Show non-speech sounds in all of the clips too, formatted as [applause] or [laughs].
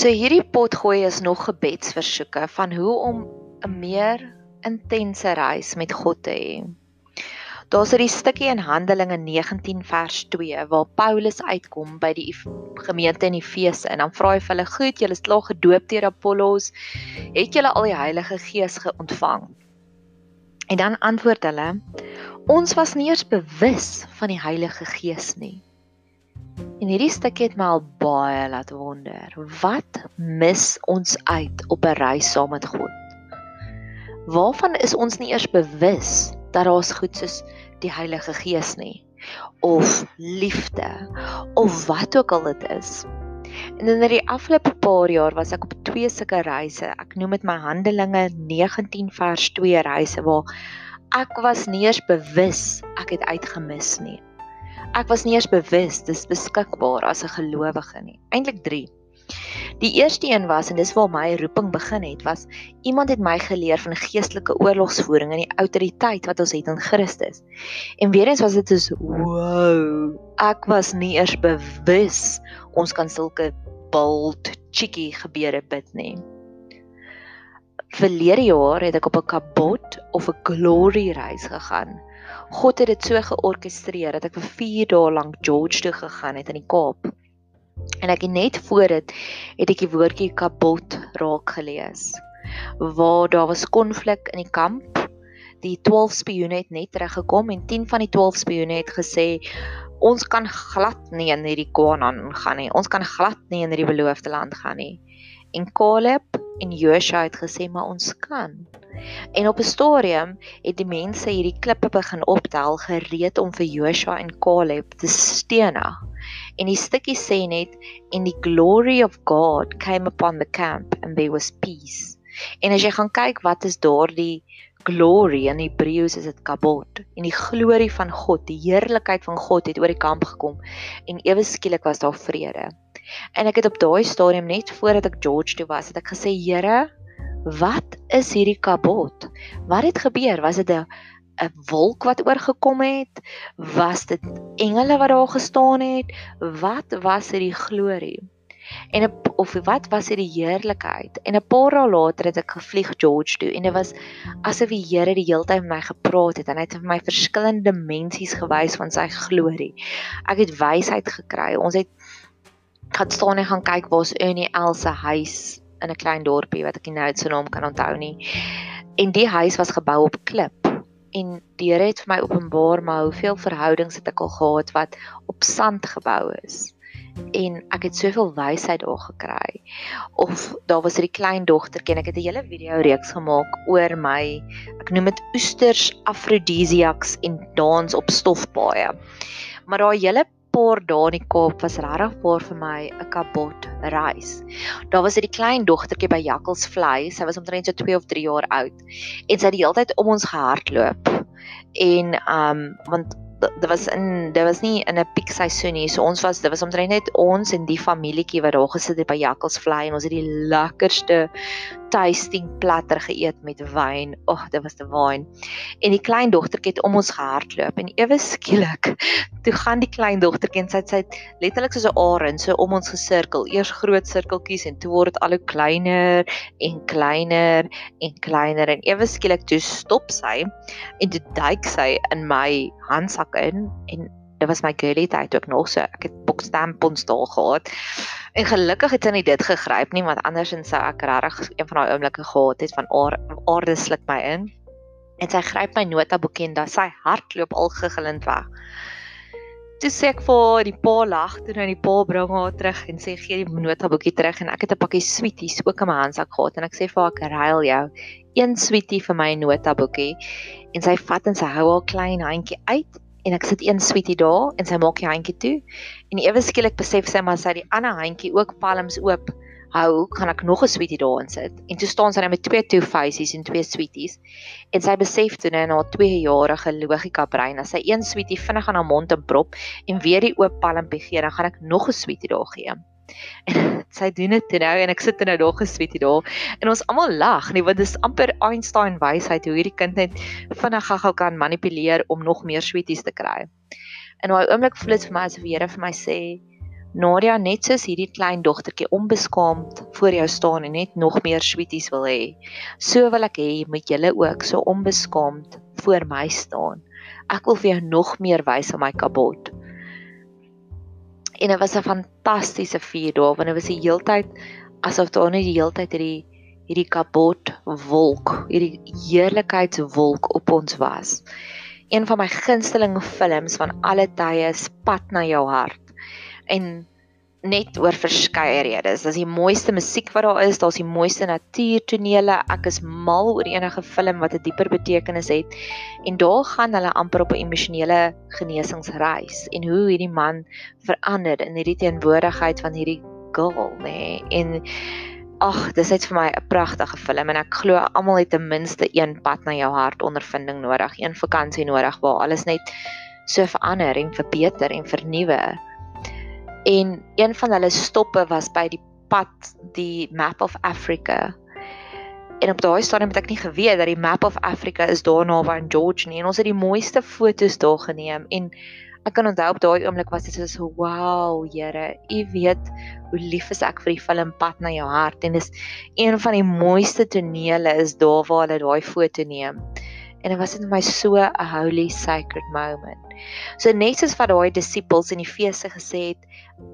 So hierdie potgooi is nog gebedsversoeke van hoe om 'n meer intense reis met God te hê. Daar's 'n stukkie in Handelinge 19 vers 2 waar Paulus uitkom by die gemeente in Efese en dan vra hy vir hulle: "Goed, julle is klaar gedoop deur Apollos. Het julle al die Heilige Gees geontvang?" En dan antwoord hulle: "Ons was nie eens bewus van die Heilige Gees nie." En hierdie stukkie het my al baie laat wonder. Wat mis ons uit op 'n reis saam met God? Waarvan is ons nie eers bewus dat daar's goed soos die Heilige Gees nie of liefde of wat ook al dit is. En in die afgelope paar jaar was ek op twee sulke reise. Ek noem dit my Handelinge 19 vers 2 reise waar ek was nie eens bewus ek het uitgemis nie. Ek was nie eens bewus dis beskikbaar as 'n gelowige nie. Eintlik 3. Die eerste een was en dis waar my roeping begin het, was iemand het my geleer van geestelike oorlogsvoering en die autoriteit wat ons het in Christus. En weer eens was dit so wow, ek was nie eers bewus ons kan sulke bold cheeky gebeure bid nie. Verlede jaar het ek op 'n kabot of 'n glory reis gegaan. God het dit so georkestreer dat ek vir 4 dae lank George toe gegaan het in die Kaap. En ek het net voor dit het ek die woordjie kabot raak gelees. Waar daar was konflik in die kamp. Die 12 spioene het net teruggekom en 10 van die 12 spioene het gesê ons kan glad nie in hierdie Kanaan gaan nie. Ons kan glad nie in hierdie beloofde land gaan nie. En Caleb en Joshua het gesê maar ons kan. En op 'n stadium het die mense hierdie klippe begin optel gereed om vir Joshua en Caleb te stenig. En die stukkie sê net in the glory of God came upon the camp and there was peace. En as jy gaan kyk wat is daardie glory in Hebreëus is dit kabot en die glorie van God, die heerlikheid van God het oor die kamp gekom en ewe skielik was daar vrede. En ek het op daai stadium net voordat ek George toe was, het ek gesê Here, wat is hierdie kabot? Wat het gebeur? Was dit 'n 'n wolk wat oorgekom het? Was dit engele wat daar gestaan het? Wat was dit die glorie? En of wat was dit die heerlikheid? En 'n paar dae later het ek gevlieg George toe en dit was asof die Here die hele tyd met my gepraat het en hy het vir my verskillende dimensies gewys van sy glorie. Ek het wysheid gekry. Ons het gaan staan en gaan kyk waar's Ernie Elsa huis in 'n klein dorpie wat ek nie nou sy naam kan onthou nie. En die huis was gebou op 'n klip en die Here het vir my openbaar maar hoeveel verhoudings het ek al gehad wat op sand gebou is en ek het soveel wysheid daar gekry of daar was 'n klein dogtertjie en ek het 'n hele video reeks gemaak oor my ek noem dit oesters afrodisiaks en dans op stofpaaie maar daai hele paar dae in die Kaap was regtig vir vir my 'n kabot reis. Daar was 'n klein dogtertjie by Jakkals Vlei, sy was omtrent so 2 of 3 jaar oud en sy het die hele tyd om ons gehardloop. En um want dit was in dit was nie in 'n piek seisoen nie. So ons was dit was omtrent net ons en die familietjie wat daar gesit het by Jakkals Vlei en ons het die lekkerste tasting platter geëet met wyn. Ag, oh, dit was te wyn. En die klein dogtertjie het om ons gehardloop en ewe skielik toe gaan die klein dogtertjie en sy sy letterlik soos 'n arend so om ons gesirkel. Eers groot sirkeltjies en toe word dit al hoe kleiner en kleiner en kleiner en ewe skielik toe stop sy en toe duik sy in my handsak in en dit was my girly tyd ook nog so ek het bokstampons daar gehad. En gelukkig het sy nie dit gegryp nie want andersins sou ek regtig een van daai oomblikke gehad het van aarde sluk my in. En sy gryp my notaboekie en dan sy hardloop al gegilind weg. Toe sê ek vir die pa lag toe nou die pa bring haar terug en sê gee die notaboekie terug. En ek het 'n pakkie sweeties ook in my handsak gehad en ek sê vir haar ek ruil jou een sweetie vir my notaboekie en sy vat en sy hou haar klein handjie uit en ek sit een sweetie daar en sy maak die handjie toe en ewe skielik besef sy maar sy die ander handjie ook palms oop hou, kan ek nog 'n sweetie daarin sit. En toe staan sy net met twee two faces en twee sweeties. En sy besef toe nou na 'n 2-jarige logika brein, as sy een sweetie vinnig aan haar mond inprop en weer die oop palmpie gee, dan gaan ek nog 'n sweetie daar gee. En [laughs] sy doen dit nou en ek sit nou daar gesweet hier daar en ons almal lag nie want dit is amper Einstein wysheid hoe hierdie kind net vinnig gou kan manipuleer om nog meer sweeties te kry. En daai oomblik voel dit vir my asof die Here vir my sê Nadia net soos hierdie klein dogtertjie onbeskaamd voor jou staan en net nog meer sweeties wil hê. So wil ek hê moet julle ook so onbeskaamd voor my staan. Ek wil vir jou nog meer wys van my kabot. En dit was 'n fantastiese 4 dae want dit was die heeltyd asof daar net die heeltyd hierdie hierdie kabot wolk, hierdie heerlikheidswolk op ons was. Een van my gunsteling films van alle tye is Pad na jou hart. En net oor verskeie redes. Dis die mooiste musiek wat daar is, daar's die mooiste natuurtonele. Ek is mal oor enige film wat 'n dieper betekenis het. En daar gaan hulle amper op 'n emosionele genesingsreis en hoe hierdie man verander in hierdie teenwoordigheid van hierdie girl, nê. Nee. En ag, dis net vir my 'n pragtige film en ek glo almal het ten minste een pad na jou hart ondervinding nodig, een vakansie nodig waar alles net so verander en verbeter en vernuwe en een van hulle stoppe was by die pad die Map of Africa. En op daai stadium het ek nie geweet dat die Map of Africa is daarna waar in George nie en ons het die mooiste foto's daar geneem en ek kan onthou op daai oomblik was dit so wow Here, U weet hoe lief is ek vir die film Pad na jou hart en dis een van die mooiste tonele is daar waar hulle daai foto neem. En dit was net my so 'n holy sacred moment. So net soos wat daai disippels in die feeste gesê het,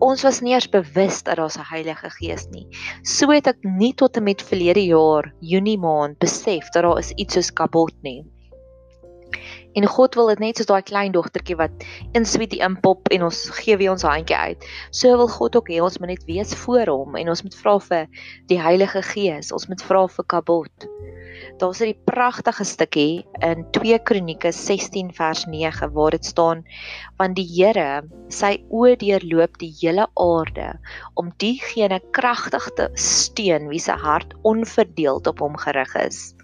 ons was nie eers bewus dat daar 'n Heilige Gees nie. So het ek nie tot en met verlede jaar Junie maand besef dat daar is iets soos kabot nie. En God wil dit net soos daai klein dogtertjie wat in sweetie inpop en ons gee weer ons handjie uit. So wil God ook hê ons moet net wees voor hom en ons moet vra vir die Heilige Gees. Ons moet vra vir kabot. Daar's 'n pragtige stukkie in 2 Kronieke 16 vers 9 waar dit staan: "Want die Here, sy oë deurloop die hele aarde om diegene kragtig te steun wie se hart onverdeeld op hom gerig is."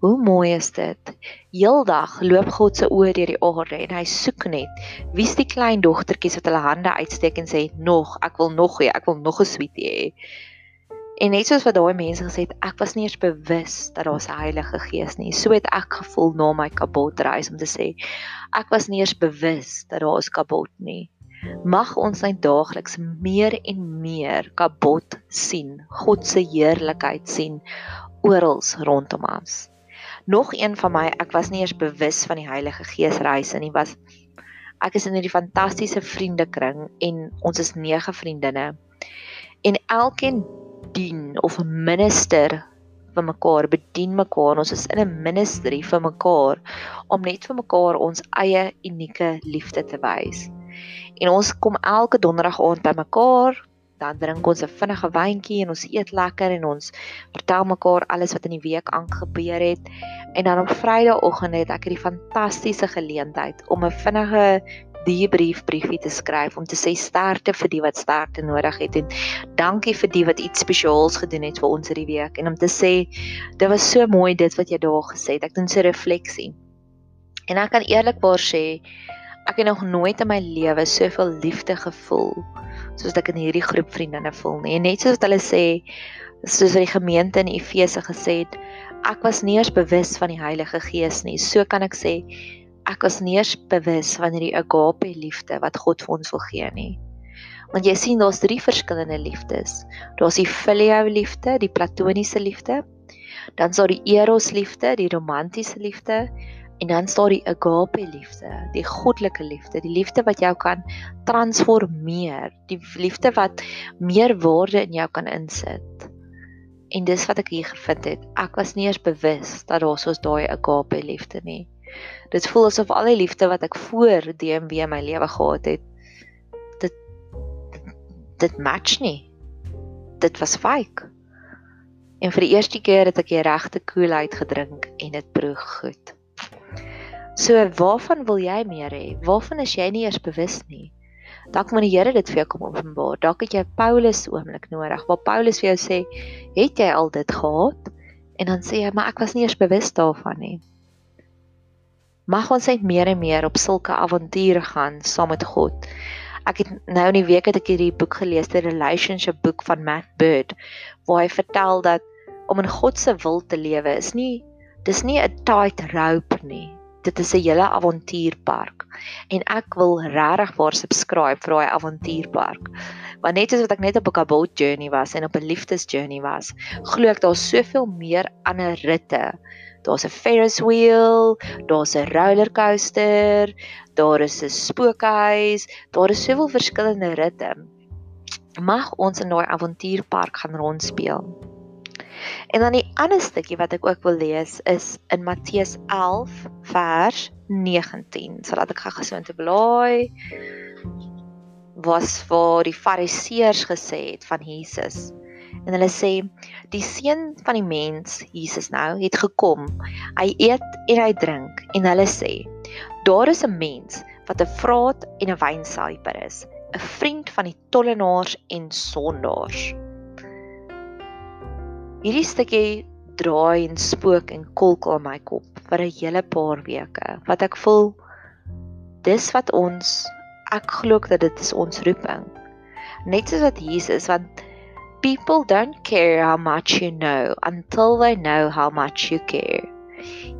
Hoe mooi is dit? Heeldag loop God se oë deur die aarde en hy soek net wie's die klein dogtertjies wat hulle hande uitsteek en sê nog, ek wil nog hê, ek wil nog 'n sweetie hê. En net soos wat daai mense gesê het, ek was nie eens bewus dat daar 'n Heilige Gees nie. So het ek gevoel na my kabot reis om te sê, ek was nie eens bewus dat daar is kabot nie. Mag ons net daagliks meer en meer kabot sien, God se heerlikheid sien oral rondom ons. Nog een van my, ek was nie eens bewus van die Heilige Gees reis nie, was ek is in hierdie fantastiese vriendekring en ons is 9 vriendinne. En elkeen dien of 'n minister vir mekaar, bedien mekaar. Ons is in 'n ministry vir mekaar om net vir mekaar ons eie unieke liefde te wys. En ons kom elke donderdag aand by mekaar, dan drink ons 'n vinnige wyntjie en ons eet lekker en ons vertel mekaar alles wat in die week aangebeur het. En dan op Vrydagoggend het ek hierdie fantastiese geleentheid om 'n vinnige die brief briefie te skryf om te sê sterkte vir die wat sterkte nodig het en dankie vir die wat iets spesiaals gedoen het vir ons hierdie week. En om te sê dit was so mooi dit wat jy daar gesê het. Ek doen so refleksie. En ek kan eerlikwaar sê ek het nog nooit in my lewe soveel liefde gevoel soos ek in hierdie groep vriendinne voel nie. En net soos hulle sê soos die gemeente in Efese gesê het ek was nie eens bewus van die Heilige Gees nie. So kan ek sê ek was nie eens bewus van hierdie agape liefde wat God vir ons wil gee nie. Want jy sien daar's drie verskillende liefdes. Daar's die filiale liefde, die platoniese liefde, dan is daar die eros liefde, die romantiese liefde en dan is daar die agape liefde, die goddelike liefde, die liefde wat jou kan transformeer, die liefde wat meer waarde in jou kan insit. En dis wat ek hier gevind het. Ek was nie eens bewus dat daar soos daai agape liefde nie. Dit voel asof al die liefde wat ek voor DMW in my lewe gehad het, dit dit match nie. Dit was fake. En vir die eerste keer het ek die regte koelheid gedrink en dit proe goed. So waarvan wil jy meer hê? Waarvan is jy nie eers bewus nie? Dalk moet die Here dit vir jou kom openbaar. Dalk het jy Paulus oomblik nodig waar Paulus vir jou sê, "Het jy al dit gehad?" En dan sê jy, "Maar ek was nie eers bewus daarvan nie." Mag ons net meer en meer op sulke avonture gaan saam met God. Ek het nou in die week het ek hierdie boek gelees, die relationship boek van Matt Bird, waar hy vertel dat om in God se wil te lewe is nie dis nie 'n tight rope nie. dit is 'n hele avontuurpark en ek wil regtig waar subscribe vir daai avontuurpark. Want net soos wat ek net op 'n kabot journey was en op 'n liefdes journey was, glo ek daar's soveel meer ander ritte. Daar's 'n Ferris wheel, daar's 'n roller coaster, daar is 'n spookhuis, daar is soveel verskillende ritte. Mag ons in daai avontuurpark gaan rondspeel. En dan die ander stukkie wat ek ook wil lees is in Matteus 11 vers 19. So laat ek gou so intoe blaai. Was vir die fariseërs gesê het van Jesus. En hulle sê die seun van die mens, Jesus nou, het gekom. Hy eet en hy drink en hulle sê daar is 'n mens wat 'n vraat en 'n wynsuiper is, 'n vriend van die tollenaars en sondaars. Hierdie stukkie draai en spook en kolk in my kop vir 'n hele paar weke. Wat ek voel dis wat ons ek glo dat dit is ons roeping. Net soos wat Jesus want people don't care how much you know until they know how much you care.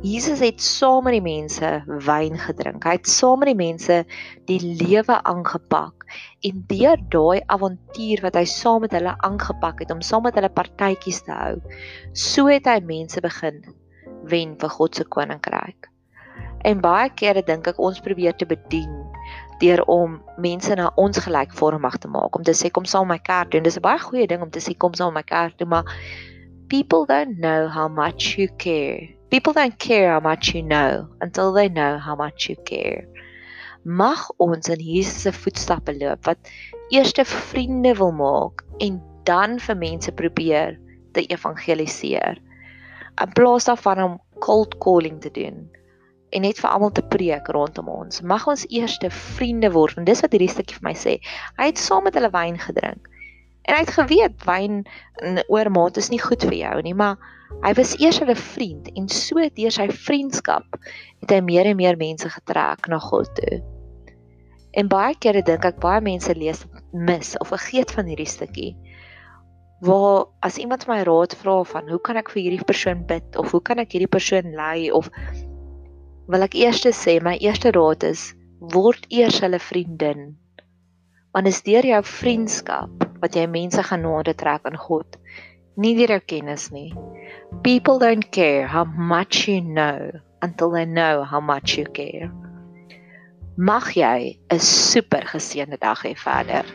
Jesus het saam met die mense wyn gedrink. Hy het saam met die mense die lewe aangepak en deur daai avontuur wat hy saam met hulle aangepak het om saam met hulle partytjies te hou, so het hy mense begin wen vir God se koninkryk. En baie kere dink ek ons probeer te bedien deur om mense na ons gelykvormig te maak om te sê kom saam my kerk doen. Dis 'n baie goeie ding om te sê kom saam my kerk doen, maar people don't know how much you care People don't care how much you know until they know how much you care. Mag ons in Jesus se voetstappe loop wat eerste vriende wil maak en dan vir mense probeer te evangeliseer. In plaas daarvan om cold calling te doen en net vir almal te preek rondom ons. Mag ons eerste vriende word en dis wat hierdie stukkie vir my sê. Hy het saam met hulle wyn gedrink. En hy het geweet wyn in oormaat is nie goed vir jou nie, maar Hy was eers hulle vriend en so deur sy vriendskap het hy meer en meer mense getrek na God toe. En baie kere dink ek baie mense lees mis of vergeet van hierdie stukkie. Waar as iemand my raad vra van hoe kan ek vir hierdie persoon bid of hoe kan ek hierdie persoon lei of wil ek eers sê my eerste raad is word eers hulle vriendin. Want is deur jou vriendskap wat jy mense gaan nader trek aan God nie deur jou kennis nie. People don't care how much you know until they know how much you care. Mag jy 'n super geseënde dag hê verder.